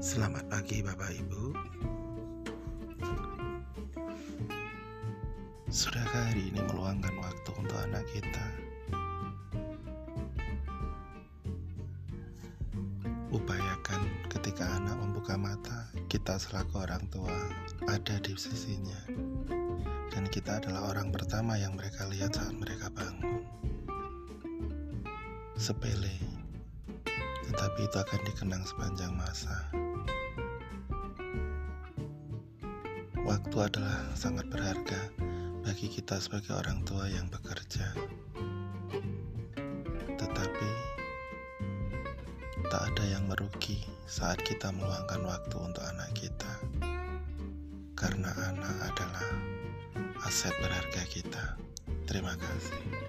Selamat pagi Bapak Ibu. Sudahkah hari ini meluangkan waktu untuk anak kita? Upayakan ketika anak membuka mata Kita selaku orang tua ada di sisinya. Dan kita adalah orang pertama yang mereka lihat saat mereka bangun. Sepele Tetapi itu akan dikenang sepanjang masa Waktu adalah sangat berharga bagi kita sebagai orang tua yang bekerja. Tetapi tak ada yang merugi saat kita meluangkan waktu untuk anak kita. Karena anak adalah aset berharga kita. Terima kasih.